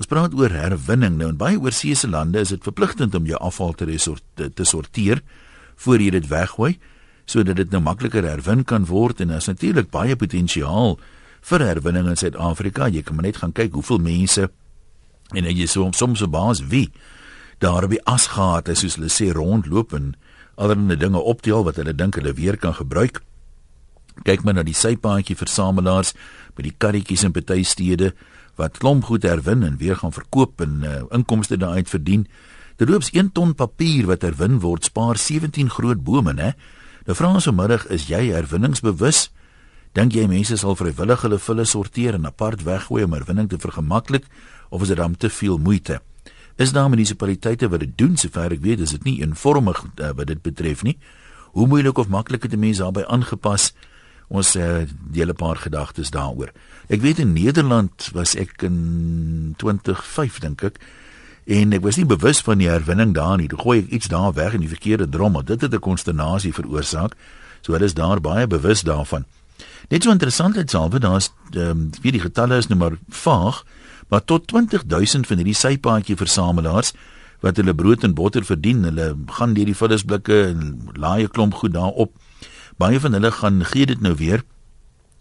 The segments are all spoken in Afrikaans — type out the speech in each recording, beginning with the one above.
Ons praat oor herwinning. Nou in baie oorseese lande is dit verpligtend om jou afval te resort te sorteer voor jy dit weggooi sodat dit nou makliker herwin kan word en daar is natuurlik baie potensiaal vir herwinning in Suid-Afrika. Jy kan maar net gaan kyk hoeveel mense en jy so soms so baas wie daar by asgate soos hulle sê rondloop en allerlei dinge optel wat hulle dink hulle weer kan gebruik. Kyk maar na die sypaadjie versamelaars by die karretjies in party stede wat klomp goed herwin en weer gaan verkoop en uh, inkomste daaruit verdien. Dit loops 1 ton papier wat herwin word spaar 17 groot bome, né? Nou vra ons vanmiddag, is jy herwinningsbewus? Dink jy mense sal vrywillig hulle vulle sorteer en apart weggooi om herwinning te vergemaklik of is dit dan te veel moeite? Is daar munisipaliteite wat dit doen sover ek weet, is dit nie eenvormig uh, wat dit betref nie. Hoe moeilik of maklik het die mense daarbey aangepas? Ons uh, deel 'n paar gedagtes daaroor. Ek weet in Nederland was ek in 2005 dink ek en ek was nie bewus van die herwinning daar nie. Toe gooi ek iets daar weg in die verkeerde drommel. Dit het 'n konsternasie veroorsaak. So hulle is daar baie bewus daarvan. Net so interessant het salwe daar's ehm um, wie die getalle is nou maar vaag, maar tot 20000 van hierdie sypaadjie versamelaars wat hulle brood en botter verdien, hulle gaan deur die vullisblikke en laai 'n klomp goed daarop baie van hulle gaan gee dit nou weer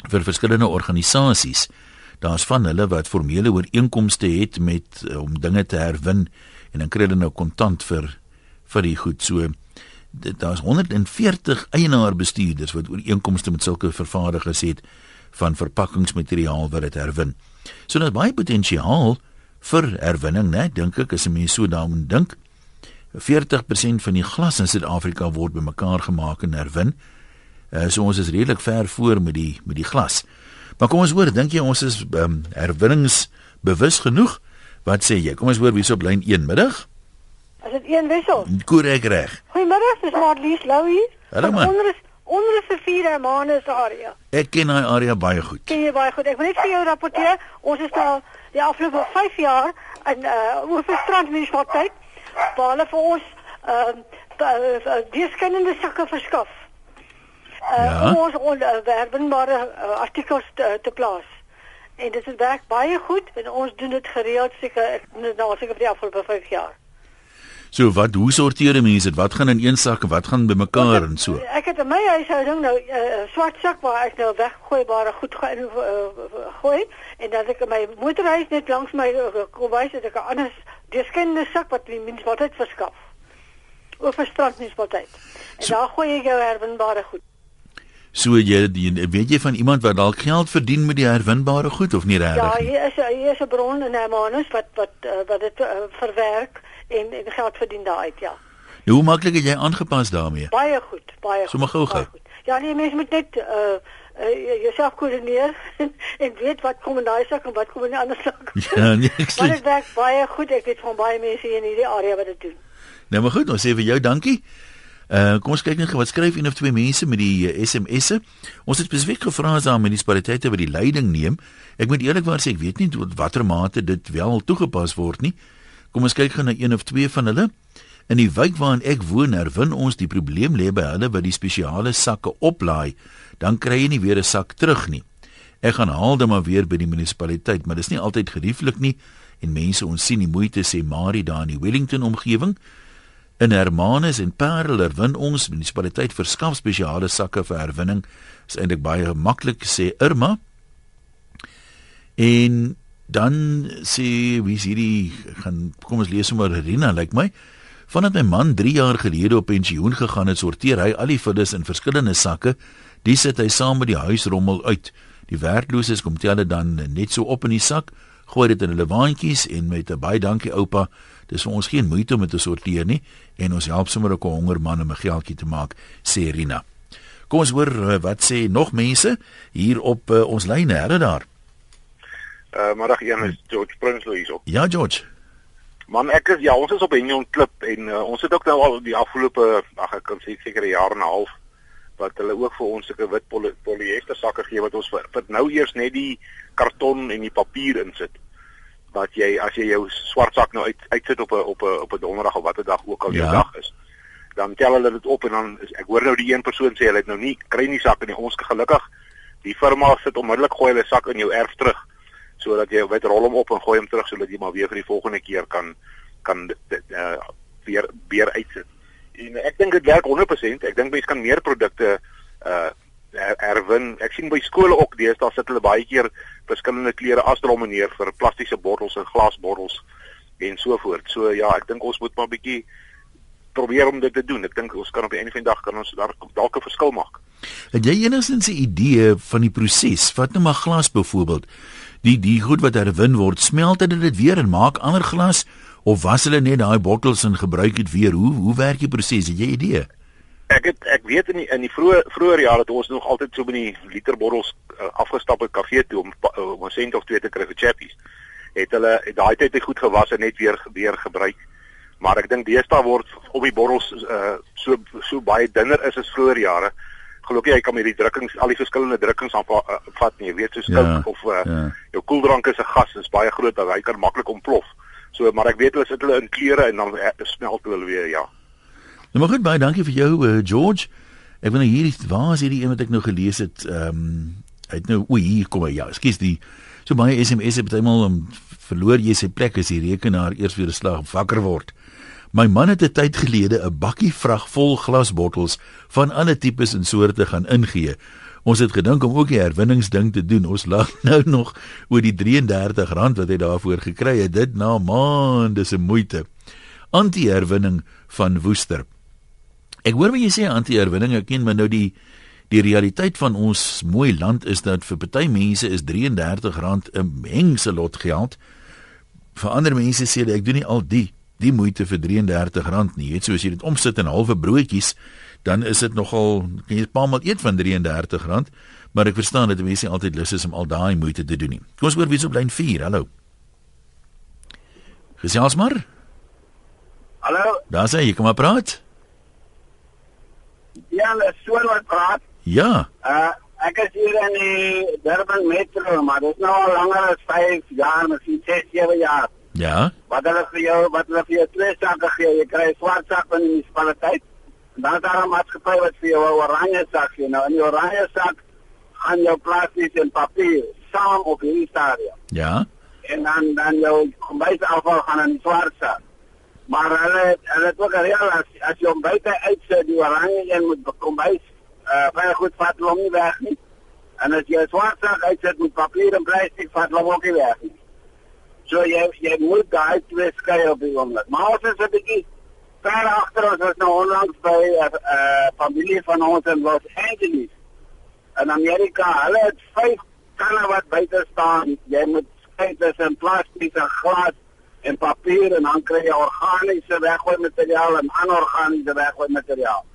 vir verskillende organisasies. Daar's van hulle wat formele ooreenkomste het met eh, om dinge te herwin en dan kry hulle nou kontant vir vir die goed. So daar's 140 eienaar bestuurders wat ooreenkomste met sulke vervaardigers het van verpakkingsmateriaal wat dit herwin. So daar's baie potensiaal vir herwinning, né? Dink ek as 'n mens so daaroor dink. 40% van die glas in Suid-Afrika word bymekaar gemaak en herwin. Uh, so ons is redelik ver voor met die met die glas. Maar kom ons hoor, dink jy ons is um, herwinningsbewus genoeg? Wat sê jy? Kom ons hoor wie so op lyn 1 middag. Is dit een wissel? Korrek reg. Goeiemôre, dis Marlies Lou hier. Hallo man. Onder is onder is die vier Hermanus area. Ek ken daai area baie goed. Ken jy baie goed. Ek wil net vir jou rapporteer, ons is nou die afgelope 5 jaar in uh Oeverstrand munisipaliteit waar hulle vir ons ehm uh, dieskennende sakke verskaf uh, ja. om ons onwerbenbare uh, artikels te, te plaas. En dit werk baie goed en ons doen dit gereeld seker nou seker vir die afgelope 5 jaar. So wat hoe sorteer mense dit? Wat gaan in een sak en wat gaan bymekaar en so? Ek het in my huishouding nou 'n uh, swart sak waar ek nou weggooibare goed gaan uh, gooi en dan ek my motorhuis net langs my uh, kom wys dat ek 'n ander deskende sak wat die mens wat dit verskaf. Oor verstrand wat dit. En so, daar gooi ek jou herwinbare goed. So jy, jy weet jy van iemand wat dalk geld verdien met die herwinbare goed of nie reg? Ja, hier is hier is 'n bron in Hermanus wat wat uh, wat dit uh, verwerk en en geld verdien daaruit, ja. Nou, hoe maklik het jy aangepas daarmee? Baie goed, baie goed. So mag gou. Ja, nee, mens moet net uh, uh jouself koördineer en weet wat kom in daai sak en wat kom in die ander sak. Ja, nee, ek sê. Dit werk baie goed. Ek weet van baie mense hier in hierdie area wat dit doen. Nou maar goed, ons sê vir jou dankie. Uh kom ons kyk net wat skryf een of twee mense met die uh, SMS'e. Ons het spesifiek gevra as daar munisipaliteite wat die leiding neem. Ek moet eerlikwaar sê ek weet nie tot watter mate dit wel toegepas word nie. Kom ons kyk gou na een of twee van hulle. In die wijk waarin ek woon, herwin ons die probleem lê by hulle wat die spesiale sakke oplaai, dan kry jy nie weer 'n sak terug nie. Ek gaan haal dit maar weer by die munisipaliteit, maar dis nie altyd gerieflik nie en mense ons sien die moeite sê Marie daar in die Wellington omgewing In Hermanus en Parler win ons munisipaliteit verskaf spesiale sakke vir herwinning. Is eintlik baie maklik sê Irma. En dan sê wie is hierdie gaan kom ons lees sommer Rina lyk like my. Vandat my man 3 jaar gelede op pensioen gegaan het, sorteer hy al die vullis in verskillende sakke. Dis sit hy saam met die huisrommel uit. Die werkloses kom tel dit dan net so op in die sak, gooi dit in hulle waantjies en met 'n baie dankie oupa Dis vir ons geen moeite om dit te sorteer nie en ons help sommer ook 'n honger man om 'n geldjie te maak, sê Rina. Kom ons hoor eh, wat sê nog mense hier op uh, ons lyne, hè daar. Uh maar dag een is George Prinsloo hier op. Ja George. Man ek is ja, ons is op Union Klip en uh, ons het ook nou al die afgelope ag ek kan sê seker 'n jaar en 'n half wat hulle ook vir ons sulke wit poly polyester sakke gee wat ons vir, vir nou eers net die karton en die papier insit dat jy as jy jou swart sak nou uit uitsit op 'n op 'n op 'n donderdag of watter dag ook al jou ja. dag is dan tel hulle dit op en dan is, ek hoor nou die een persoon sê hulle het nou nie kry nie sak in die ons gelukkig die firma sit onmiddellik gooi hulle sak in jou erf terug sodat jy weet rol hom op en gooi hom terug sodat jy maar weer vir die volgende keer kan kan dit uh, weer weer uitsit. En ek dink dit werk 100%. Ek dink mense kan meer produkte uh erwin. Ek sien by skole ook deesdae sit hulle baie keer verskillende kleure asdromme neer vir plastiese bottels en glasbottels en so voort. So ja, ek dink ons moet maar bietjie probeer om dit te doen. Ek dink ons kan op 'n einde van die dag kan ons daar dalk 'n verskil maak. Het jy enigstens 'n idee van die proses? Vat nou maar glas byvoorbeeld. Die die goed wat herwin word, smelt dit dit weer en maak ander glas of was hulle net daai bottels en gebruik dit weer? Hoe hoe werk die proses? Het jy idee? Ek het ek weet in die, in die vroeë vroeë jare het ons nog altyd so by die literbottels uh, afgestap by kafee toe om uh, om 'n sent of twee te kry vir chappies. Het hulle het daai tyd goed gewas en net weer weer gebruik. Maar ek dink deesdae word op die bottels uh, so so baie dunner is as vroeë jare. Gelukkig jy kan met die drukkings al die verskillende drukkings aanvat uh, nie, jy weet so skink ja, of uh, ja. jou koeldrank is 'n gas is baie groot hy kan maklik ontplof. So maar ek weet hulle sit hulle in kleure en dan smelt hulle weer ja. Nou maar goed baie dankie vir jou uh, George. Ek wil nou hierdie waar is hierdie een wat ek nou gelees het ehm um, uit nou o hier kom hy ja, skus die so baie SMS het bytelmal om verloor jy sy plek as die rekenaar eers weer 'n slag wakker word. My man het 'n tyd gelede 'n bakkie vrag vol glasbottels van alle tipes en soorte gaan ingee. Ons het gedink om ook die herwinningsding te doen. Ons lag nou nog oor die R33 wat hy daarvoor gekry het. Dit na maande se moeite. Anti-herwinning van Woester. Ek hoor wat jy sê anti-herwinning, ek ken maar nou die die realiteit van ons mooi land is dat vir party mense is R33 'n mengse lot geld. Vir ander mense sê hulle ek doen nie al die die moeite vir R33 nie. Jy weet soos jy dit omsit in halwe broodjies, dan is dit nogal kan jy 'n paar maal eet van R33, maar ek verstaan dat mense nie altyd lus is om al daai moeite te doen nie. Kom ons hoor wie op lyn 4. Hallo. Gesels maar. Hallo. Daar sê jy kom maar praat. Ja, so wat praat. Ja. Uh ek is hier in die Durban Metro, maar dit is nou al langer as 5 jaar, miskien 6, 7 jaar. Ja. Wat hulle vir jou, wat hulle vir jou twee sakke gee, jy kry 'n swart sak van die munisipaliteit. En dan is daar 'n maatskappy wat vir jou 'n oranje sak gee. Nou in die oranje sak gaan jou plasties en papier saam op hierdie stadium. Ja. En dan dan jou kombuisafval gaan in die swart sak. Maar hulle hulle het ook gereël as as jy hom buite uitsit, die oranje een moet kombuis uh baie goed vat hom nie weg nie. En as jy swart sak uitsit met papier en plastic vat hom ook nie weg nie. So jy jy moet daai twee skei op die oomblik. Maar ons is 'n bietjie ver agter ons is nou onlangs by 'n uh, uh, familie van ons in Los Angeles. In Amerika, hulle het vyf kanne wat buite staan. Jy moet skei tussen plastiek en glas en papier en dan kry jy organiese weggooi materiaal en anorganiese weggooi materiaal.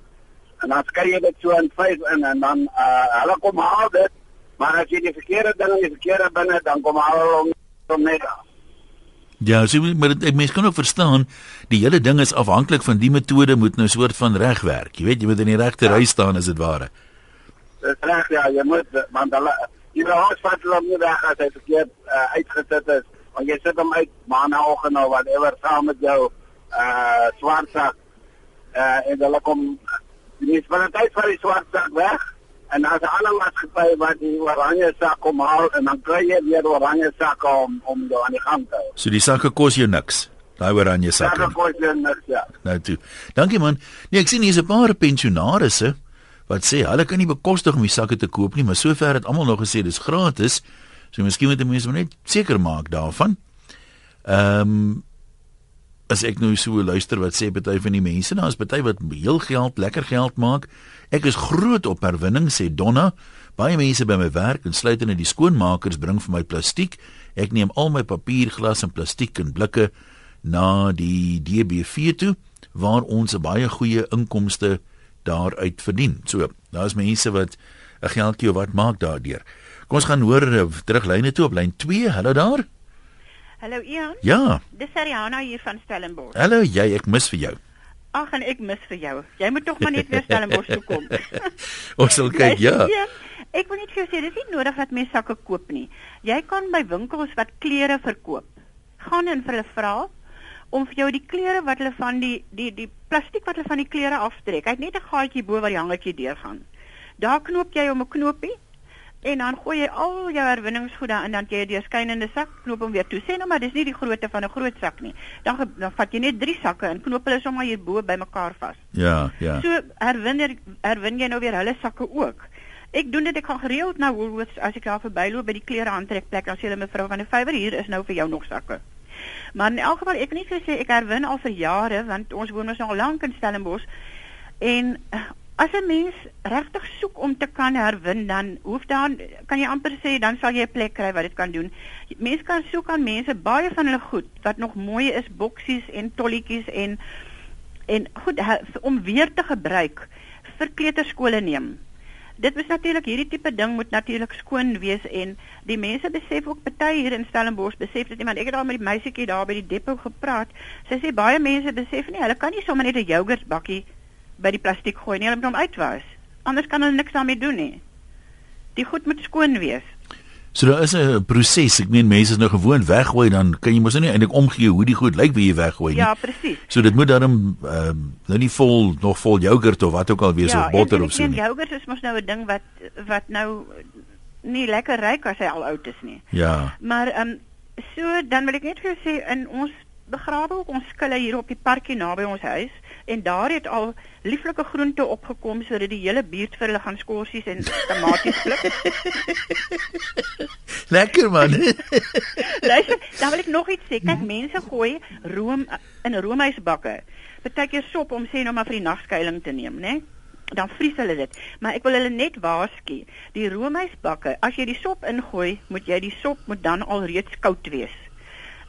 En dan skei jy dit so in vyf in en dan uh, hulle kom haal dit. Maar as jy die verkeerde ding in die verkeerde binne dan kom haal hulle hom net af. Ja, so maar ek mens kan ook verstaan, die hele ding is afhanklik van die metode moet nou 'n soort van reg werk. Jy weet, jy moet in die regte ja. ry staan as dit ware. Dis reg ja, jy moet want hulle jy wil hom vat hom nie weg as hy verkeerd uh, uitgesit is. Want jy sit hom uit maandagoggend of whatever saam met jou uh swart sak. Uh en hulle kom die munisipaliteit van die swart sak weg en dan is alle maatskappy wat die oranje sak kom haal en dan kry jy weer oranje sak om om jou aan die gang te hou. So die sakke kos jou niks. Daai oranje sakke. Sakke kos jou niks ja. Nou toe. Dankie man. Nee, ek sien hier's 'n paar pensionaarisse wat sê hulle kan nie bekostig om die sakke te koop nie, maar sover het almal nog gesê dis gratis. So miskien moet mense net seker maak daarvan. Ehm um, as ek nou so luister wat sê party van die mense, daar is party wat heel geld, lekker geld maak. Ek is groot op herwinning sê Donna. Baie mense by my werk, insluitende die skoonmakers, bring vir my plastiek. Ek neem al my papier, glas en plastiek en blikke na die DBV toe waar ons 'n baie goeie inkomste daaruit verdien. So, daar's mense wat 'n geldjie wat maak daardeur. Kom ons gaan hoor eh, teruglyne toe op lyn 2. Hallo daar. Hallo Ian. Ja. Dis Ariana hier van Stellenbosch. Hallo jy, ek mis vir jou. Ag en ek mis vir jou. Jy moet tog maar net weer Stellenbosch toe kom. Ons sal kyk, ja. ja. Ek wil net vir jou sê, dis nie nodig dat mense sakke koop nie. Jy kan by winkels wat klere verkoop, gaan en vir hulle vra om vir jou die klere wat hulle van die die die plastiek wat hulle van die klere aftrek. Hy het net 'n gaatjie bo waar die hangertjie deurgaan. Daar knoop jy om 'n knoopie en dan gooi jy al jou herwinningsgoed daarin dan jy 'n deurskynende sak knoop hom weer toe. Sê nou maar dis nie die grootte van 'n groot sak nie. Dan dan vat jy net 3 sakke en knoop hulle sommer hier bo bymekaar vas. Ja, ja. So herwin er- herwin jy nou weer hulle sakke ook. Ek doen dit ek gaan gereeld na Woolworths as ek daar verbyloop by die klere aantrekplek dan sê hulle mevrou van die vywer hier is nou vir jou nog sakke. Maar in elk geval ek kan nie vir sê ek herwin al vir jare want ons woon mos al lank in Stellenbosch en eh, as 'n mens regtig soek om te kan herwin dan hoef dan kan jy amper sê dan sal jy 'n plek kry wat dit kan doen. Mense kan soek aan mense baie van hulle goed wat nog mooi is boksies en tolletjies en en goed he- om weer te gebruik vir kleuterskole neem. Dit is natuurlik hierdie tipe ding moet natuurlik skoon wees en die mense besef ook party hier in Stellenbosch besef dit nie maar ek het daar met die meisietjie daar by die depot gepraat. Sy sê baie mense besef nie hulle kan nie sommer net 'n yoghurtbakkie by die plastiek gooi nie, hulle moet hom uitwas. Anders kan hulle niks daarmee doen nie. Die goed moet skoon wees. So daar is 'n proses. Ek meen mense is nou gewoond weggooi dan kan jy mos nou nie eintlik omgee hoe die goed lyk wie jy weggooi nie. Ja, presies. So dit moet dan ehm uh, nou nie vol nog vol yoghurt of wat ook al wees ja, of botter en, of so en nie. yoghurt is mos nou 'n ding wat wat nou nie lekker ryk as hy al oud is nie. Ja. Maar ehm um, so dan wil ek net vir jou sê in ons begrawe ook ons skille hier op die parkie naby ons huis en daar het al lieflike groente opgekom sodat die hele buurt vir hulle gaan skorsies en tomaties pluk. Lekker man. Luister, dan wil ek nog iets sê. Kyk, mense gooi room in roomhuisbakke. Partykeer sop om sê nou maar vir die nagskuiling te neem, né? Dan vries hulle dit. Maar ek wil hulle net waarsku. Die roomhuisbakke, as jy die sop ingooi, moet jy die sop moet dan al reeds koud wees.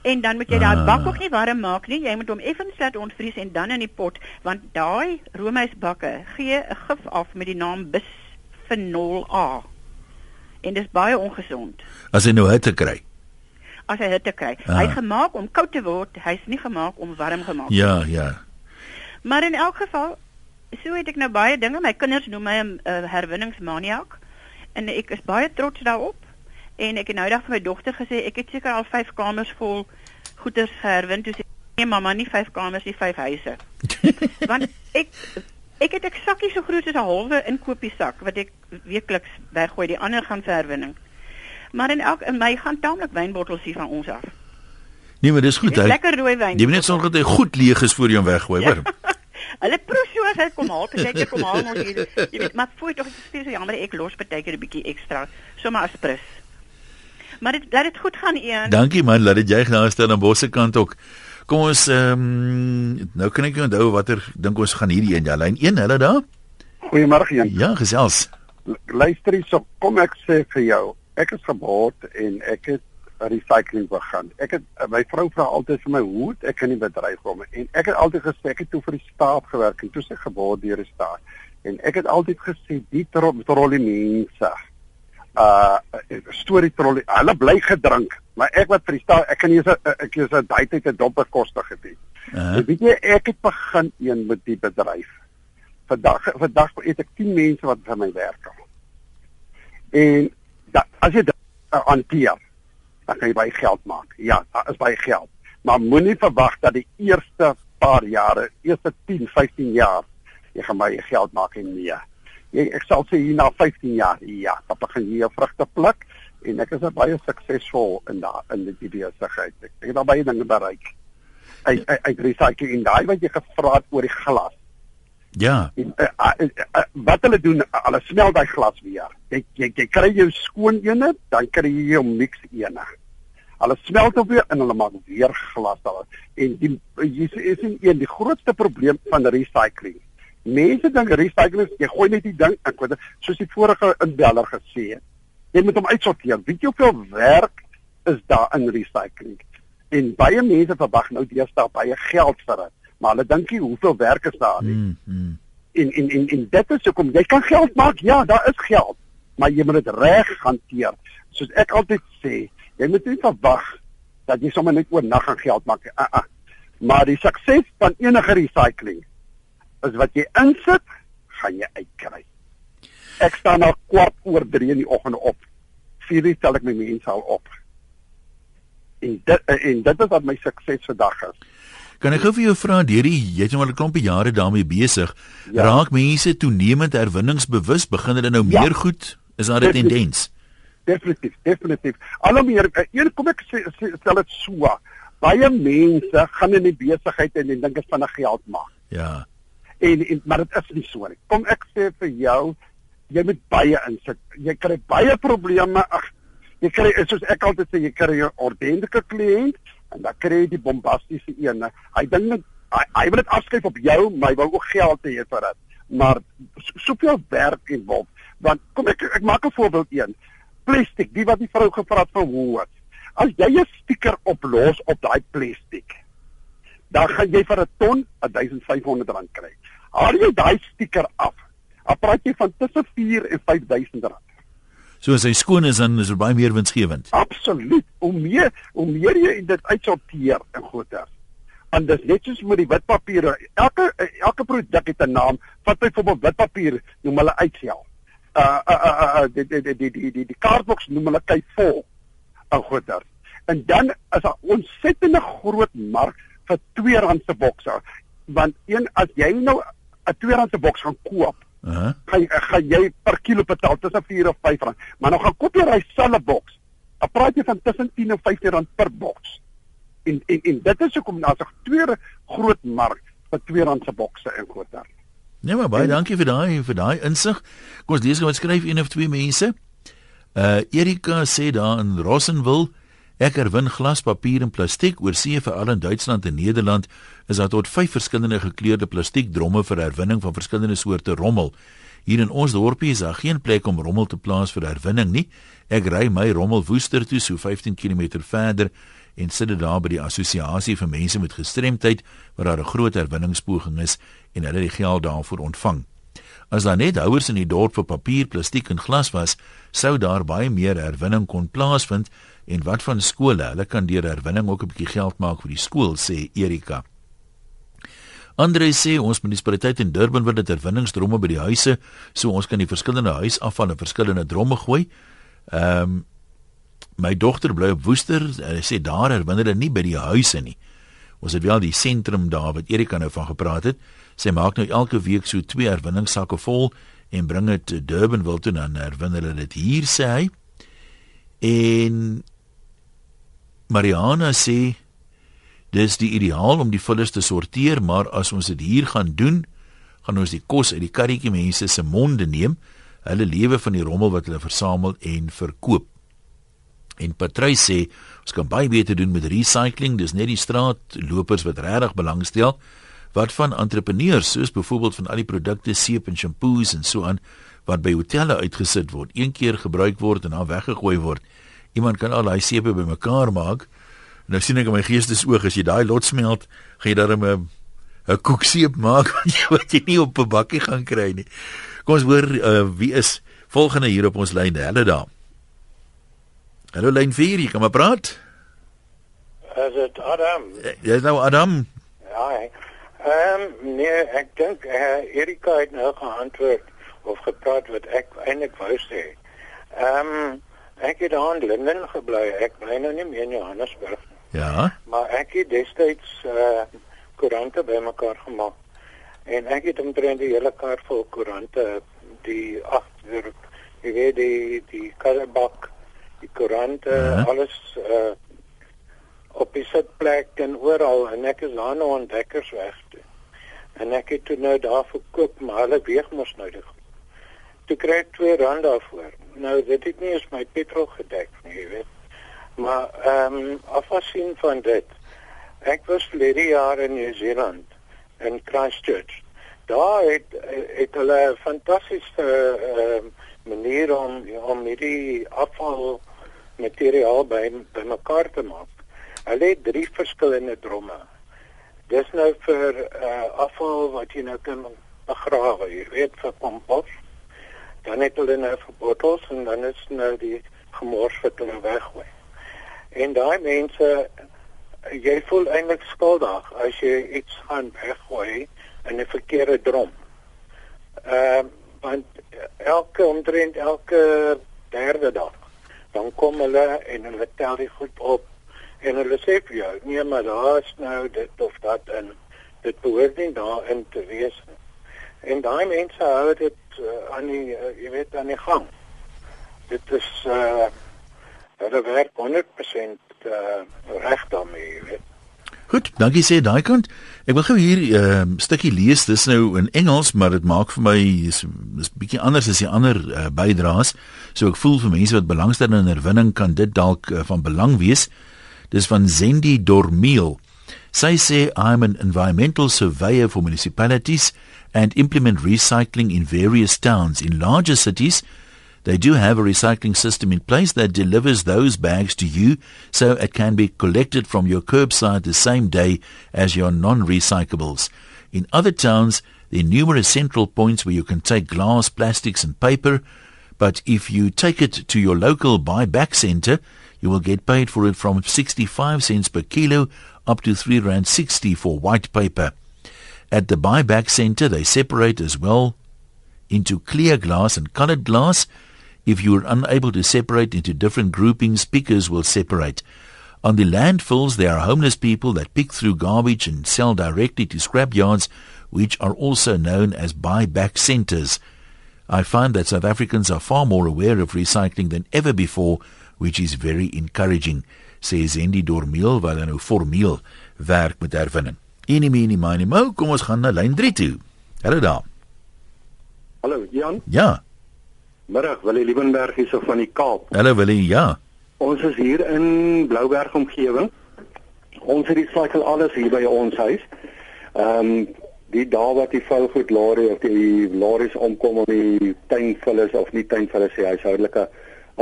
En dan moet jy daai Ah. bak ook nie warm maak nie. Jy moet hom effens laat ontvries en dan in die pot, want daai roomhuisbakke gee 'n gif af met die naam bisphenol A. En dis baie ongesond As jy nou hitte kry. as hy hitte kry. Ah. Hy's gemaak om koud te word, hy's nie gemaak om warm gemaak. Ja, ja. Maar in elk geval, so het ek nou baie dinge. My kinders noem my 'n uh, herwinningsmaniak en ek is baie trots daarop. En ek het nou eendag vir my dogter gesê ek het seker al 5 kamers vol goeders herwin. Toe sê nee mamma, nie 5 kamers nie, 5 huise. Want ek ek het 'n sakkie so groot soos 'n halwe inkopiesak wat ek weekliks weggooi. Die ander gaan vir herwinning. Maar in elk in my gaan taamlik wynbottels hier van ons af. Nee, maar dis goed. Dis Hy, lekker rooi wyn. jy moet net sorg dat hy goed leeg is voor jy hom weggooi, Ja. hoor. Hulle proe so as hy kom haal, sê ek kom haal ons hier. Jy weet, maar voor tog is dit so jammer ek los partykeer 'n bietjie ekstra, sommer as prins. Maar dit laat dit goed gaan een. Dankie man, laat dit jy daar stel aan Bosse kant ook. Kom ons ehm um, nou kan ek nie onthou watter dink ons gaan hierdie een ja, lyn 1, hulle daar? Goeiemôre Jan. Ja, gesels. Luister hierso, kom ek sê vir jou, ek is geboorte en ek het recycling begin. Ek het my vrou vra altyd vir my hoe ek in die bedryf kom en ek het altyd gesê ek het toe vir die staat gewerk en toe se geboorte deur die staat. En ek het altyd gesê die tro trolley mense uh storie trolley, hulle bly gedrink, maar ek wat vir die staat, ek kan nie eens ek is 'n daai tyd 'n dop bekostig het nie. Uh Uh, weet jy, ek het begin een met die bedryf. Vandag vandag het ek 10 mense wat vir my werk. En da, as jy dit uh, hanteer, dan kan jy baie geld maak. Ja, daar is baie geld. Maar moenie verwag dat die eerste paar jare, eerste 10, 15 jaar jy gaan baie geld maak en nee. Jy ek sal sê hier na 15 jaar, ja, dan begin jy jou vrugte pluk en ek is baie suksesvol in daai in die besigheid. Ek, ek het baie dinge bereik. Uit uit, uit recycling en daai wat jy gevra het oor die glas. ja. En, uh, uh, uh, wat hulle doen, uh, hulle smelt daai glas weer. Jy jy, jy kry jou skoon ene, dan kry jy jou mix ene. Hulle smelt op weer en hulle maak weer glas daar. En die jy is een, een die grootste probleem van recycling. Mense dink recycling jy gooi net die ding in, soos die vorige inbeller gesê het, jy moet hom uitsorteer. Weet jy hoeveel werk is daar in recycling? En baie mense verwag nou deesdae baie geld vir dit, maar hulle dink nie hoeveel werk is daar nie Mm, mm. en en en en dit is hoekom jy kan geld maak. Ja, daar is geld, maar jy moet dit reg hanteer. Soos ek altyd sê, jy moet nie verwag dat jy sommer net oornag gaan geld maak. Uh -uh. Maar die sukses van enige recycling is wat jy insit, gaan jy uitkry. Ek staan al kwart oor 3 in die oggend op. 4 uur tel ek my mense al op. En dit en dit is wat my sukses vandag is. Kan ek gou vir jou vra deur die jy het nou al 'n klompie jare daarmee besig. Ja. Raak mense toenemend herwinningsbewus? Begin hulle nou Ja. meer goed? Is daar 'n tendens? definitief, definitief. Alhoewel eh, een kom ek sê, sê stel dit so. Baie mense gaan in die besigheid en en dink dit van 'n geld maak. Ja. En, en maar dit is nie so nie. Kom ek sê vir jou, jy moet baie insit. Jy kry baie probleme. Ag, jy kry soos ek altyd sê, jy kry 'n ordentlike kliënt en dan kry jy die bombastiese een. Hy dink net hy, wil dit afskryf op jou, maar hy wil ook geld hê vir dit. Maar soveel werk en wat want kom ek ek maak 'n voorbeeld een. Plastiek, die wat die vrou gevra het vir Woolworths. As jy 'n stiker oplos op daai plastiek, dan gaan jy vir 'n ton 1500 rand kry. Haal jy daai stiker af, dan praat jy van tussen 4 en 5000 rand. So as hy skoon is dan is dit baie meer winsgewend. Absoluut. Hoe meer hoe meer jy dit uitsorteer in goeder. En dis net soos met die witpapiere. Elke elke produk het 'n naam. Vat byvoorbeeld witpapier, noem hulle uitsel uh uh uh die die die die die, die, die kaartboks noem hulle kyk vol ou goeder. En dan is daar ontsettende groot mark vir 2 rand se bokse. Want een as jy nou 'n 2 rand se boks gaan koop, uh -huh. gaan gaan jy per kilo betaal tussen 4 of 5 rand. Maar nou gaan koop jy daai selfe boks. Dan praat jy van tussen 10 en 15 rand per boks. En en en dit is hoekom daar's 'n tweede groot mark vir 2 rand se bokse in goeder. Nee, maar baie en, dankie vir daai vir daai insig. Kom ons lees gou wat skryf een of twee mense. Uh Erika sê daar in Rossenwil Ek herwin glas, papier en plastiek oor see veral in Duitsland en Nederland is daar tot 5 verskillende gekleurde plastiekdromme vir herwinning van verskillende soorte rommel. Hier in ons dorpie is daar geen plek om rommel te plaas vir herwinning nie. Ek ry my rommel Woester toe so 15 km verder en sit dit daar by die assosiasie vir mense met gestremdheid waar daar 'n groot herwinningspoging is en hulle die geld daarvoor ontvang. As daar net houers in die dorp vir papier, plastiek en glas was, sou daar baie meer herwinning kon plaasvind en wat van skole, hulle kan deur herwinning ook 'n bietjie geld maak vir die skool, sê Erika. Andre sê ons munisipaliteit in Durban wil dit herwinningsdromme by die huise, so ons kan die verskillende huisafval in verskillende dromme gooi. Ehm um, my dogter bly op Woester, hy sê daar herwin hulle nie by die huise nie. Ons het wel die sentrum daar wat Erika nou van gepraat het. Sy maak nou elke week so twee herwinningssakke vol en bring dit Durban wil toe dan herwin hulle dit hier sê hy. En Mariana sê dis die ideaal om die vullis te sorteer, maar as ons dit hier gaan doen, gaan ons die kos uit die karretjie mense se monde neem. Hulle lewe van die rommel wat hulle versamel en verkoop. En Patrice sê ons kan baie beter doen met recycling, dis net die straatlopers wat regtig belangstel. Wat van entrepreneurs soos byvoorbeeld van al die produkte seep en shampoos en so aan wat by hotelle uitgesit word, een keer gebruik word en dan weggegooi word. Iemand kan al daai seepe bymekaar maak. Nou sien ek in my geestesoog as jy daai lot smelt, gaan jy darem 'n 'n koekseep maak wat jy wat jy nie op 'n bakkie gaan kry nie. Kom ons hoor uh, wie is volgende hier op ons lyn. Hallo daar. Hallo lyn 4, jy kan maar praat. Is dit Adam? Ja, is nou Adam. Ja. Ehm um, nee, ek dink uh, Erika het nou geantwoord of gepraat wat ek eintlik wou sê. Ehm um, ek het aan Linden gebly. Ek bly nou nie meer in Johannesburg nie. Ja. Maar ek het destyds uh koerante bymekaar gemaak. En ek het omtrent die hele kaart vol koerante die agter jy weet die die karebak die koerante ja. alles uh op die sitplek en oral en ek is daar nou ontdekkers weg toe. En ek het toe nou daar verkoop maar hulle weeg mos nou die toe kry ek 2 rand daarvoor. Nou dit het nie eens my petrol gedek nie, jy weet. Maar ehm um, afgesien van dit, ek was verlede jaar in Nieu-Seeland in Christchurch. Daar het het hulle 'n fantastiese ehm uh, manier om om hierdie afval materiaal by bymekaar te maak. Hulle het drie verskillende dromme. Dis nou vir uh, afval wat jy nou kan begrawe, jy weet vir kompos dan het hulle nou vir bottels en dan is nou die gemors wat hulle weggooi. En daai mense jy voel eintlik skuldig as jy iets gaan weggooi in 'n verkeerde drom. Ehm uh, want elke omtrent elke derde dag dan kom hulle en hulle tel dit goed op en hulle sê vir jou nee maar daar's nou dit of dat en dit behoort nie daarin te wees. En daai mense hou dit uh, aan die uh, jy weet aan die gang. dit is uh hulle werk 100% uh reg daarmee, jy weet. Goed, dankie sê daai kant. Ek wil gou hier 'n uh, stukkie lees. Dis nou in Engels, maar dit maak vir my is, is bietjie anders as die ander uh, bydraes. So ek voel vir mense wat belangstel in herwinning kan dit dalk uh, van belang wees. Dis van Zendi Dormiel. Sy sê I'm an environmental surveyor for municipalities and implement recycling in various towns in larger cities. They do have a recycling system in place that delivers those bags to you so it can be collected from your curbside the same day as your non-recyclables. In other towns, there are numerous central points where you can take glass, plastics and paper, but if you take it to your local buyback center, you will get paid for it from 65 cents per kilo up to 3 rand 60 for white paper. At the buyback center, they separate as well into clear glass and colored glass if you are unable to separate into different groupings, pickers will separate. On the landfills, there are homeless people that pick through garbage and sell directly to scrap yards, which are also known as buyback centers. I find that South Africans are far more aware of recycling than ever before, which is very encouraging, says Andy Dormiel, wat nou formeel werk met herwinning. Enie menie manie mo, kom ons gaan na lyn 3 toe. Hallo daar. Hallo Jan. Ja. Middag, Willie Liebenberg hier so van die Kaap. Hallo Willie, ja. Ons is hier in Blouberg omgewing. Ons het recycle alles hier by ons huis. Ehm um, die dae wat die vuilgoed lorry of die lorries omkom om die tuinvullis of nie tuinvullis sê huishoudelike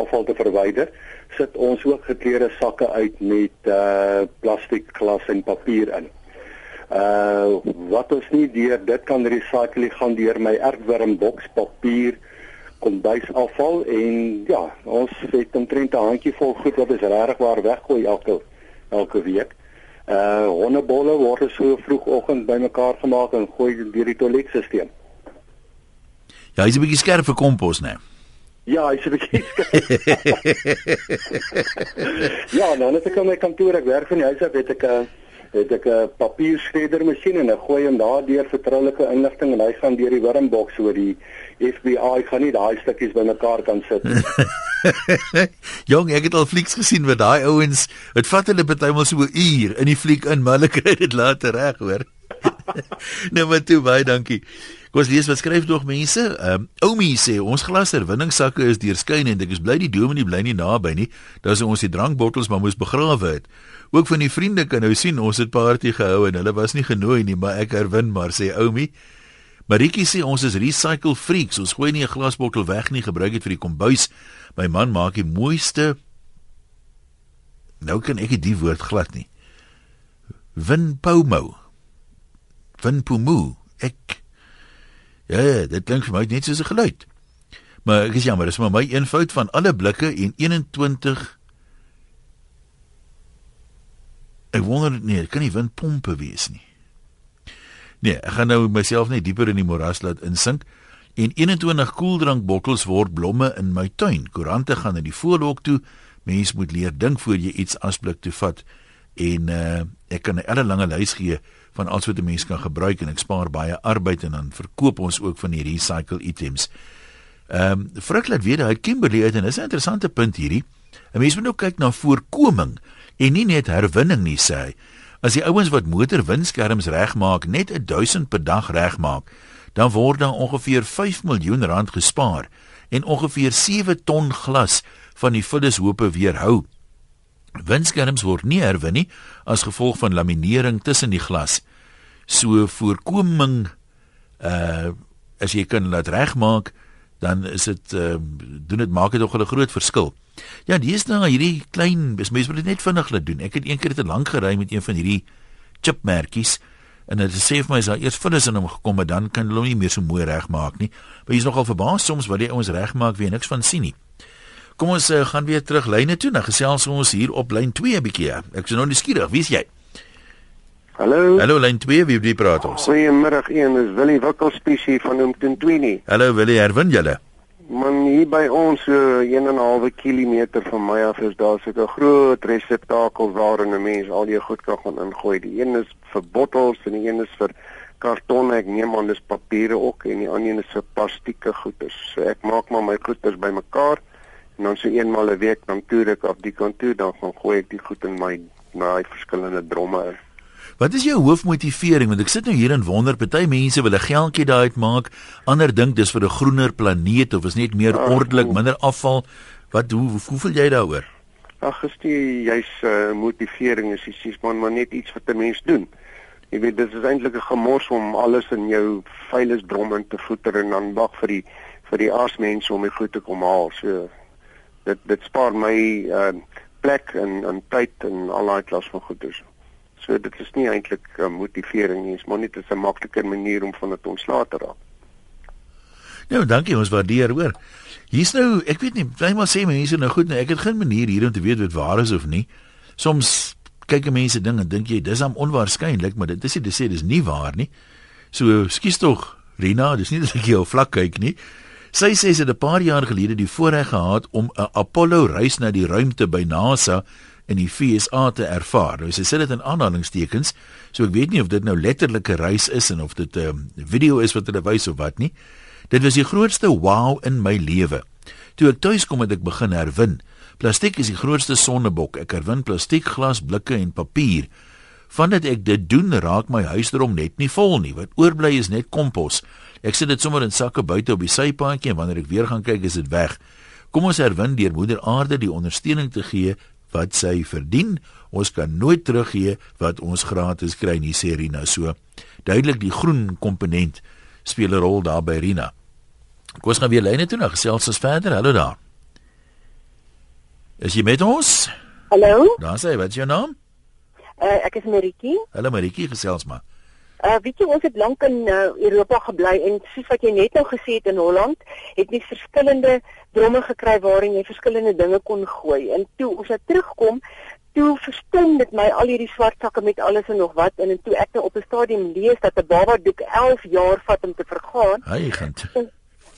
afval te verwyder, sit ons ook gekleurde sakke uit met uh plastiek, glas en papier in. Uh wat ons nie deur dit kan recycle gaan deur my erfwormboks papier kombuisafval en ja, ons het omtrent 'n handjie vol goed wat is regtig waar weggooi elke elke week. Uh hondebolle word so vroegoggend bymekaar gemaak en gooi deur die toiletstelsel. Ja, hy's 'n bietjie skerp vir kompos, né? Ja, hy's 'n bietjie skerp. ja, nou net ek kom my kantoor, ek werk van die huis af, het ek 'n uh, het ek 'n papierskredder masjien en ek gooi hom daardeur vertroulike inligting en hy gaan deur die wurmboks oor die FBI gaan nie daai stukkies bymekaar kan sit. Jong, ek het al flieks gesien met daai ouens. Dit vat hulle bytelmal so 'n uur in die fliek in, maar hulle kry dit later reg, hoor. nou maar toe baie dankie. Kom ons lees wat skryf nog mense. Ehm um, Oumi sê ons glasherwinningssakke is deurskyn en ek is bly die dominee bly nie naby nie. Sou ons die drankbottels maar moes begrawe het. Ook van die vriende kan nou sien ons het party gehou en hulle was nie genooi nie, maar ek herwin maar sê Oumi. Maritjie sê ons is recycle freaks. Ons gooi nie 'n glasbottel weg nie, gebruik dit vir die kombuis. My man maak die mooiste Nou kan ek die woord glad nie. Winpomo. Winpomo. Ek Ja, ja, dit klink vir my net soos 'n geluid. Maar ek is jammer, dis maar my een fout van alle blikke en 21 Ek wonder nee, dit kan nie windpompe wees nie. Nee, ek gaan nou myself net dieper in die moras laat insink. En 21 koeldrankbottels word blomme in my tuin. Koerante gaan in die voorhok toe. Mens moet leer dink voor jy iets asblik toe vat. En uh ek kan 'n hele lange lys gee van alles wat 'n mens kan gebruik en ek spaar baie arbeid en dan verkoop ons ook van die recycle items. Ehm um, Frik laat weet hy Kimberley uit en dis 'n interessante punt hierdie. 'n Mens moet nou kyk na voorkoming en nie net herwinning nie sê hy. As die ouens wat motorwindskerms regmaak net 1000 per dag regmaak, dan word daar ongeveer 5 miljoen rand gespaar en ongeveer 7 ton glas van die vullishoope weerhou. Windskerms word nie herwin nie as gevolg van laminering tussen die glas. So voorkoming uh as jy kan laat regmaak, dan is dit uh doen dit maak dit nog 'n groot verskil. Ja, dis nou hierdie klein, mense moet dit net vinnig laat doen. Ek het eendag te lank gery met een van hierdie chipmerkies en dit sê vir my as daar eers vullis in hom gekom het, dan kan hulle hom nie meer so mooi regmaak nie. Maar jy's nogal verbaas soms wat die ouens regmaak wie niks van sien nie. Kom ons uh, gaan weer terug lyne toe. Nou gesels ons hier op lyn 2 'n bietjie. Ek is nou nuuskierig. Wie's jy? Hallo. Hallo lyn 2, wie wie praat ons? Goeiemiddag, een is Willie Wikkelspesie van Omtentwini. Hallo Willie, herwin julle? Man hier by ons so 1 en 'n half kilometer van my af is daar so 'n groot reseptakel waarin 'n mens al jou goed kan gaan ingooi. Die een is vir bottels en die een is vir karton. Ek neem aan dis papiere ook en die ander een is vir plastieke goeder. So ek maak maar my goeders bymekaar En dan so eenmal 'n week dan toer ek af die kant toe, dan gaan gooi ek die goed in my na die verskillende dromme in. Wat is jou hoofmotivering want ek sit nou hier en wonder party mense wil 'n geldjie daaruit maak, ander dink dis vir 'n groener planeet of is net meer Ag, ordelik, minder afval. Wat hoe hoe, hoe voel jy daaroor? Ag, is die jy's uh, motivering is dis man maar net iets wat 'n mens doen. Jy weet dit is eintlik 'n gemors om alles in jou vuilnisdrom in te voeter en dan wag vir die vir die aasmense om die goed te kom haal. So dit dit spaar my uh, plek en en tyd en al daai klas van goeders. So dit is nie eintlik uh, motivering nie, is maar net 'n makliker manier om van dit ontslae te raak. Nou, dankie, ons waardeer, hoor. Hier's nou, ek weet nie, bly maar sê mense nou goed, nou ek het geen manier hier om te weet wat waar is of nie. Soms kyk mense ding en dink jy dis am onwaarskynlik, maar dit is nie te sê dis nie waar nie. So, skus tog, Rina, dis nie dat ek jou vlak kyk nie. Sy sê sy het 'n paar jaar gelede die voorreg gehad om 'n Apollo reis na die ruimte by NASA in die FSA te ervaar. Nou sy sê dit in aanhalingstekens, so ek weet nie of dit nou letterlike reis is en of dit 'n um, video is wat hulle wys of wat nie. Dit was die grootste wow in my lewe. Toe ek tuis kom het ek begin herwin. Plastiek is die grootste sondebok. Ek herwin plastiek, glas, blikke en papier. Vandat ek dit doen, raak my huisdrom net nie vol nie. Wat oorbly is net kompos. Ek sit dit sommer in sakke buite op die sypaadjie en wanneer ek weer gaan kyk, is dit weg. Kom ons herwin deur Moeder Aarde die ondersteuning te gee wat sy verdien. Ons kan nooit teruggee wat ons gratis kry nie, sê Rina so. Duidelik die groen komponent speel 'n rol daar by Rina. Kom ons gaan weer lyne toe na gesels ons verder. Hallo daar. Is jy met ons? Hallo, Daar sê, wat is jou naam? uh, ek is Maritjie. Hallo Maritjie, gesels maar. Uh weet jy ons het lank in uh, Europa gebly en soos wat jy net nou gesê het in Holland, het jy verskillende dromme gekry waarin jy verskillende dinge kon gooi. En toe ons nou terugkom, toe verstom dit my al hierdie swart sakke met alles en nog wat en, en toe ek nou op 'n stadium lees dat 'n baba doek 11 jaar vat om te vergaan. Gaan.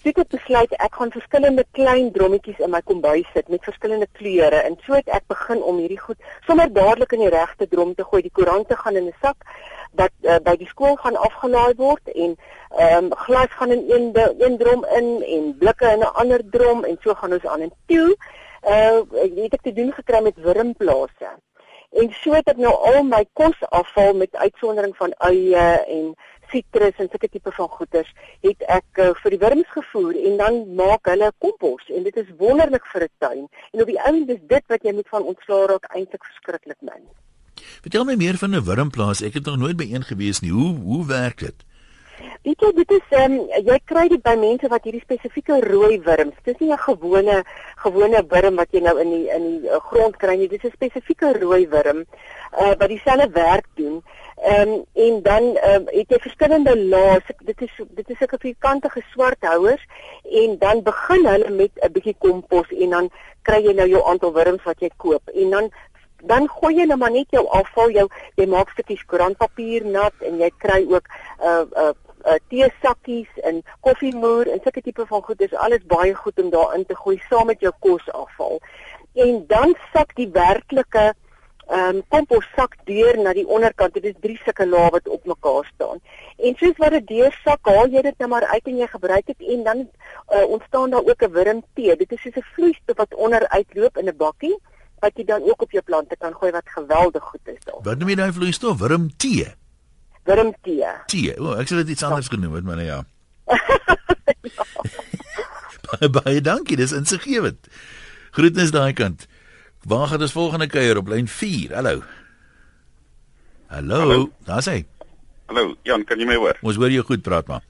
Toe het ek besluit ek gaan verskillende klein drommetjies in my kombuis sit met verskillende kleure en so het ek begin om hierdie goed sommer dadelik in die regte drom te gooi. Die koerante gaan in 'n sak wat uh, by die skool gaan afgelaai word en ehm um, glas gaan in een een drom in en blikke in 'n ander drom en so gaan ons aan en toe uh het ek te doen gekry met wurmplase. En so het ek nou al my kosafval met uitsondering van eie en sitrus en sulke tipe van goeders het ek uh, vir die wurms gevoer en dan maak hulle kompos en dit is wonderlik vir 'n tuin. En op die einde is dit wat jy moet van ontslaa raak eintlik verskriklik min. Vertel my meer van 'n wurmplaas. Ek het nog nooit by een gewees nie. Hoe hoe werk dit? Weet jy, dit is ehm um, jy kry dit by mense wat hierdie spesifieke rooi wurms. Dis nie 'n gewone gewone wurm wat jy nou in die in die uh, grond kry nie. Dis 'n spesifieke rooi wurm uh wat dieselfde werk doen. Ehm um, en dan ehm um, het jy verskillende lae. Dit is dit is sulke vierkantige swart houers en dan begin hulle met 'n bietjie kompos en dan kry jy nou jou aantal wurms wat jy koop en dan dan gooi jy nou maar net jou afval jou jy maak stukkies koerantpapier nat en jy kry ook 'n uh, 'n uh, uh, teesakkies en koffiemoer en sulke tipe van goed. Dis alles baie goed om daarin te gooi saam met jou kosafval. En dan sak die werklike ehm um, kompos sak deur na die onderkant. Dit is drie sulke lae wat op mekaar staan. En soos wat dit deur sak, haal jy dit nou maar uit en jy gebruik dit en dan uh, ontstaan daar ook 'n wurmtee. Dit is soos 'n vloeistof wat onder uitloop in 'n bakkie wat jy dan ook op jou plante kan gooi wat geweldig goed is daar. Wat noem jy daai vloeistof? Wurmtee. Wurmtee. Tee. O, oh, ek sou dit iets anders genoem het, maar nou ja. baie baie dankie, dis insiggewend. Groetnis daai kant. Waar gaan ons volgende kuier op lyn 4? Hallo. Hallo, Hallo. daar sê. Hallo, Jan, kan jy my hoor? Ons hoor jou goed praat maar.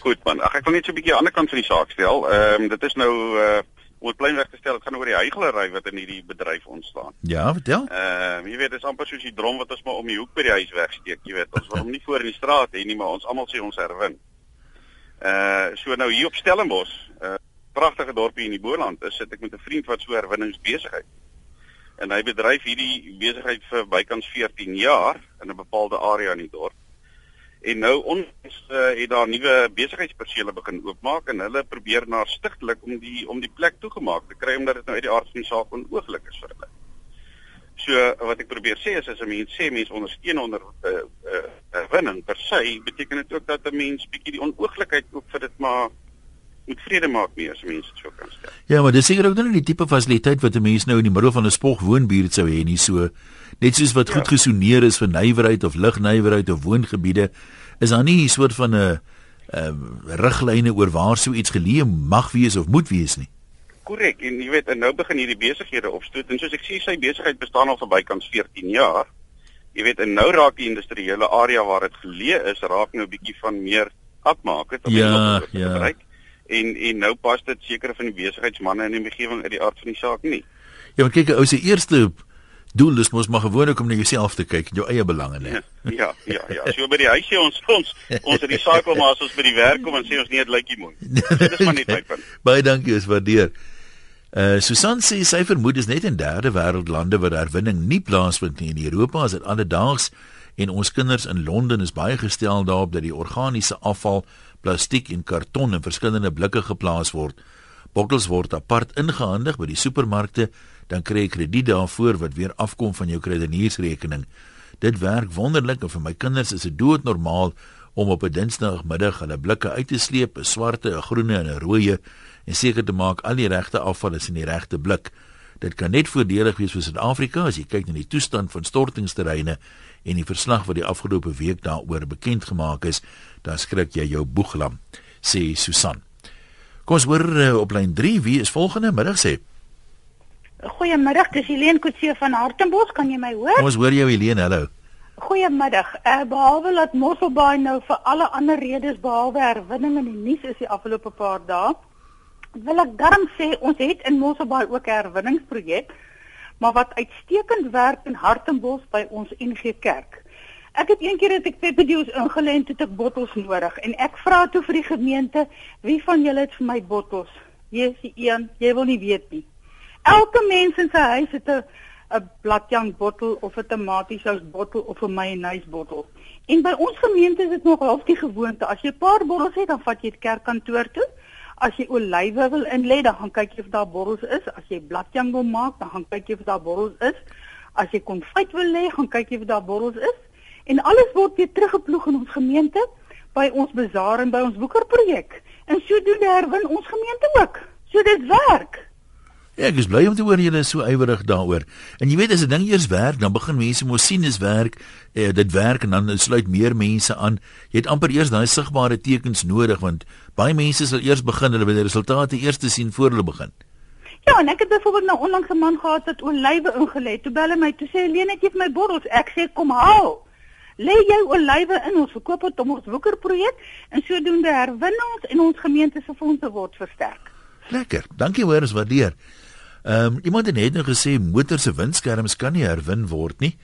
Goed man. Ag ek wil net so 'n bietjie aan die ander kant van die saak stel. Ehm um, dit is nou uh om dit plainweg te stel, dit gaan oor die heigelery wat in hierdie bedryf ontstaan. Ja, vertel. Ehm uh, jy weet, dit is amper soos die drom wat ons maar om die hoek by die huis wegsteek, jy weet. Ons wil hom nie voor in die straat hê nie, maar ons almal sê ons herwin. Uh so nou hier op Stellenbosch, 'n uh, pragtige dorpie in die Boland, is sit ek met 'n vriend wat so herwinningsbesigheid. En hy bedryf hierdie besigheid vir bykans 14 jaar in 'n bepaalde area in die dorp. En nou ons uh, het daar nuwe besigheidspersele begin oopmaak en hulle probeer na stigtelik om die om die plek toegemaak te kry omdat dit nou uit die aard van die saak onooglik is vir hulle. So wat ek probeer sê is as 'n mens sê mense ondersteun onder 'n uh, uh, winning per se, beteken dit ook dat 'n mens bietjie die onooglikheid ook vir dit maar moet vrede maak mee as mense dit so kan stel. Ja, maar dis seker ook nou die tipe fasiliteit wat 'n mens nou in die middel van 'n spog woonbuurt sou hê nie, so net soos wat ja. goed gesoneer is vir nywerheid of lignywerheid of woongebiede, is daar nie 'n soort van 'n ehm riglyne oor waar sou iets geleë mag wees of moet wees nie. Korrek, en jy weet, en nou begin hierdie besighede opstoot en soos ek sê, sy besigheid bestaan al vir bykans 14 jaar. Jy weet, en nou raak die industriële area waar dit geleë is, raak nou 'n bietjie van meer afmaak het om ja, dit ja. te bereik. En en nou pas dit sekere van die besigheidsmense in die omgewing uit die aard van die saak nie. Ja, maar kyk, ou se eerste doel is mos maar gewoonlik om na jouself te kyk jou eie belange lê. Ja, ja, ja. So by die huis sê ons ons ons recycle maar as ons by die werk kom en sê ons nie dit lyk nie mooi. Dit is maar net my punt. Baie dankie, is waardeer. Uh Susan sê sy vermoed is net in derde wêreld lande waar herwinning nie plaasvind nie. In Europa is dit alledaags en ons kinders in Londen is baie gestel daarop dat die organiese afval, plastiek en karton in verskillende blikke geplaas word. Bottels word apart ingehandig by die supermarkte dan kry jy krediet daarvoor wat weer afkom van jou kredietniersrekening. Dit werk wonderlik en vir my kinders is dit doodnormaal om op 'n Dinsdagmiddag hulle blikke uit te sleep, 'n swarte, 'n groene en 'n rooie en seker te maak al die regte afval is in die regte blik. Dit kan net voordelig wees vir Suid-Afrika as jy kyk na die toestand van stortingsterreine en die verslag wat die afgelope week daaroor bekend gemaak is, dan skrik jy jou boeglam, sê Susan. Kom ons hoor uh, op lyn 3 wie is volgende middag sê. Goeiemiddag, dis Helene Kutse van Hartenbos, kan jy my hoor? Ons hoor jou Helene, hallo. Goeiemiddag. Eh uh, behalwe dat Mosselbaai nou vir alle ander redes behalwe herwinning in die nuus is die afgelope paar dae, wil ek darm sê ons het in Mosselbaai ook 'n herwinningsprojek, maar wat uitstekend werk in Hartenbos by ons NG Kerk. Ek het eendag het ek Pepedios ingelê en het ek bottels nodig en ek vra toe vir die gemeente, wie van julle het vir my bottels? Jy is die een, jy wil nie weet nie. Elke mens in sy huis het 'n 'n bladjang bottel of 'n tomatiesous bottel of 'n mayonnaise bottel. En by ons gemeente is dit nog half die gewoonte. As jy 'n paar bottels het, dan vat jy dit kerkkantoor toe. As jy olywe wil inlê, dan gaan kyk jy of daar bottels is. As jy bladjang wil maak, dan gaan kyk jy of daar bottels is. As jy konfyt wil lê, gaan kyk jy of daar bottels is. En alles word weer teruggeploeg in ons gemeente by ons bazaar en by ons woekerprojek. En sodoende herwin ons gemeente ook. So dit werk. Ja, ek is bly om te hoor julle is so ywerig daaroor. En jy weet as 'n ding eers werk, dan begin mense mos sien dis werk. Eh, dit werk en dan sluit meer mense aan. Jy het amper eers daai sigbare tekens nodig want baie mense sal eers begin hulle wil die resultate eers te sien voor hulle begin. Ja, en ek het byvoorbeeld nou onlangs 'n man gehad wat olywe ingelê. Toe bel hy my, toe sê Helene, ek het my bottels. Ek sê kom haal. Lê jou olywe in ons verkoop het om ons woeker projek en sodoende herwin ons en ons gemeente se fondse word versterk. Lekker. Dankie hoor, is waardeer. Ehm um, iemand het net nou gesê motor se windskerms kan nie herwin word nie.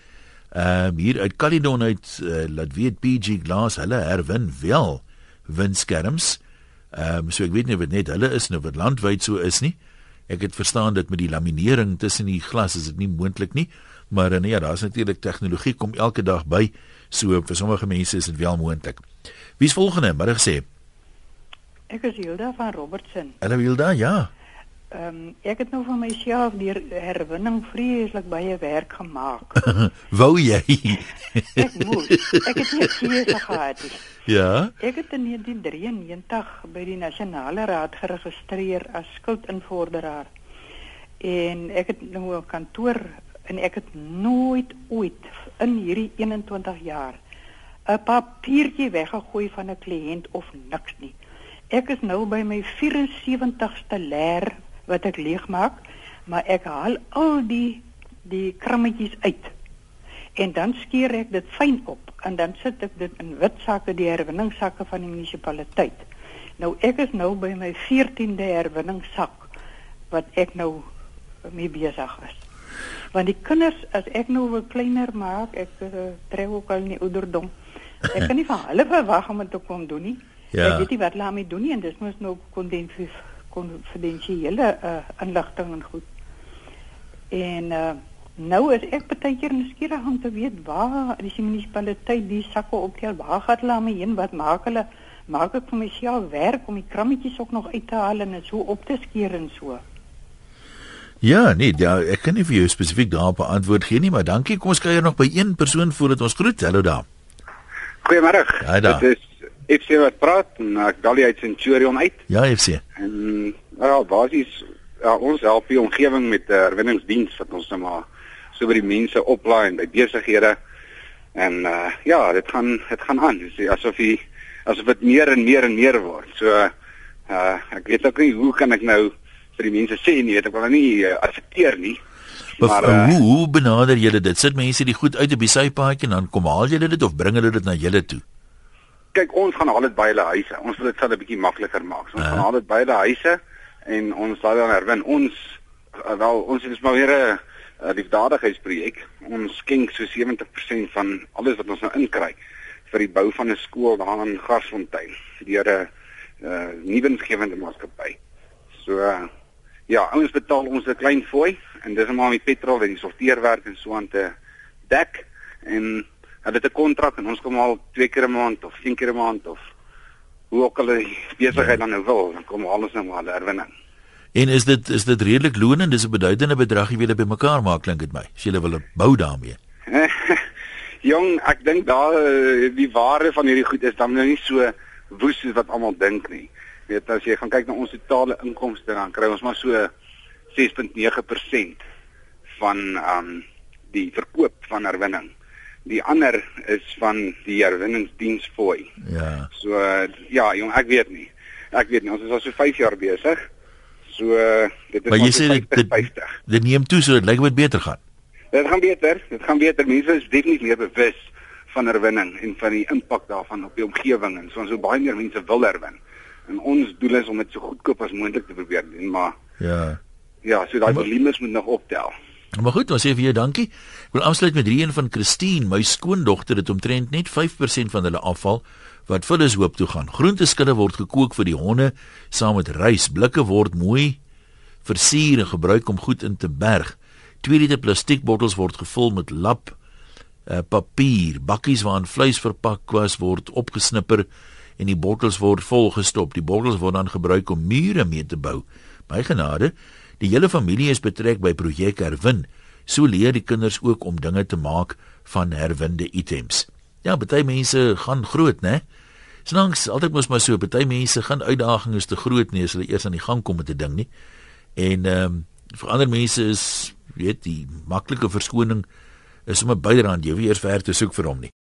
Ehm um, hier uit Caledon uit uh, laat weet PG Glass hulle herwin wel windskerms. Ehm um, so ek weet nie of dit net hulle is nou wat landwyd so is nie. Ek het verstaan dat met die laminering tussen die glas is dit nie moontlik nie, maar uh, nee, daar's natuurlik tegnologie kom elke dag by. So vir sommige mense is dit wel moontlik. Wie's volgende? Middag sê. Ek is Hilda van Robertson. Hallo Hilda, ja. Ehm um, ek het nou van myself deur herwinning vreeslik baie werk gemaak. Wou jy? ek moes. Ek het net keuse gehad. Ja. Ek het in 1993 by die Nasionale Raad geregistreer as skuldinvorderaar. En ek het nou 'n kantoor en ek het nooit ooit in hierdie 21 jaar 'n papiertjie weggegooi van 'n kliënt of niks nie. Ek is nou by my 74ste leer wat ek leegmaak, maar ek haal al die die krummetjies uit. En dan skeer ek dit fyn op en dan sit ek dit in wit sakke, die herwinningsakke van die munisipaliteit. Nou ek is nou by my 14de herwinningssak wat ek nou mee besig is. Want die kinders as ek nou wil kleiner maak, ek uh, trek ook al nie ouderdom. Ek kan nie van hulle verwag om dit te kom doen nie. Ja. Ek weet nie wat hulle daarmee doen nie en dis mos nou konfidensiële uh, inligting en goed. En uh, nou is ek baie keer nuuskierig om te weet waar die munisipaliteit die sakke optel, waar gaan hulle mee heen, wat maak hulle? Maak ek vir myself werk om die krammetjies ook nog uit te haal en dit so op te skeer en so. Ja, nee, ja, ek kan nie vir jou spesifiek daarop antwoord gee nie, maar dankie. Kom ons kuier nog by een persoon voordat ons groet. Hallo daar. Goeiemôre. Dit is FC wat praat en ek bel uit Centurion uit. Ja, FC. En ja, basies ja, ons help die omgewing met 'n uh, herwinningsdiens wat ons nou maar so by die mense oplaai en by besighede. En uh ja, dit gaan dit gaan aan. Dis asof jy asof dit meer en meer en meer word. So uh ek weet ook nie hoe kan ek nou vir die mense sê nie, weet ek wil nie uh, accepteer nie. Maar uh, hoe hoe benader julle dit? Sit mense die goed uit op die sypaadjie en dan kom haal julle dit of bring hulle dit na julle toe? Kyk, ons gaan haal dit by hulle huise. Ons wil dit sal 'n bietjie makliker maak. So, ons uh. gaan haal dit by hulle huise en ons sal dan herwin. Ons uh, wel ons is maar weer 'n uh, liefdadigheidsprojek. Ons skenk so 70% van alles wat ons nou inkry vir die bou van 'n skool daar in Garsfontein deur 'n uh, nuwensgewende maatskappy. So uh, ja, ons betaal ons 'n klein fooi en dis maar met petrol en die sorteerwerk en so aan te dek en hulle het 'n kontrak en ons kom al twee keer 'n maand of een keer 'n maand of hoe ook al die besigheid dan nou wil, dan kom alles nou maar herwinning. En is dit is dit redelik lonend? Dis 'n beduidende bedrag jy wil by mekaar maak klink dit my. As jy wil bou daarmee. Jong, ek dink daar eh, die waarde van hierdie goed is dan nou nie so woes soos wat almal dink nie. Weet as jy gaan kyk na ons totale inkomste dan kry ons maar so 6.9% van um die verkoop van herwinning. Die ander is van die herwinningsdiensfooi. Ja. So ja, jong, ek weet nie. Ek weet nie, ons is al so 5 jaar besig. So dit is maar jy sê dit, dit, dit neem toe so dit lyk dit beter gaan. Dit gaan beter. Dit gaan beter. Mense is definitief meer bewus van herwinning en van die impak daarvan op die omgewing en so ons so baie meer mense wil herwin. En ons doel is om dit so goedkoop as moontlik te probeer doen, maar ja. Ja, so daai volumes moet nog optel. Maar goed, ons sê vir jou dankie. Ek wil afsluit met reën van Christine, my skoondogter het omtrent net 5% van hulle afval wat vir hulle hoop toe gaan. Groenteskille word gekook vir die honde saam met rys. Blikke word mooi versier en gebruik om goed in te berg. 2 liter plastiekbottels word gevul met lap uh, papier, bakkies waarin vleis verpak was word opgesnipper en die bottels word volgestop. Die bottels word dan gebruik om mure mee te bou. My genade, die hele familie is betrek by projek Herwin. So leer die kinders ook om dinge te maak van herwinde items. Ja, baie mense gaan groot, né? Snanks, altyd mos maar so, baie mense gaan uitdagings te groot nie as hulle eers aan die gang kom met 'n ding nie. En ehm um, vir ander mense is weet die maklike verskoning is om 'n bydraend jy weer ver te soek vir hom nie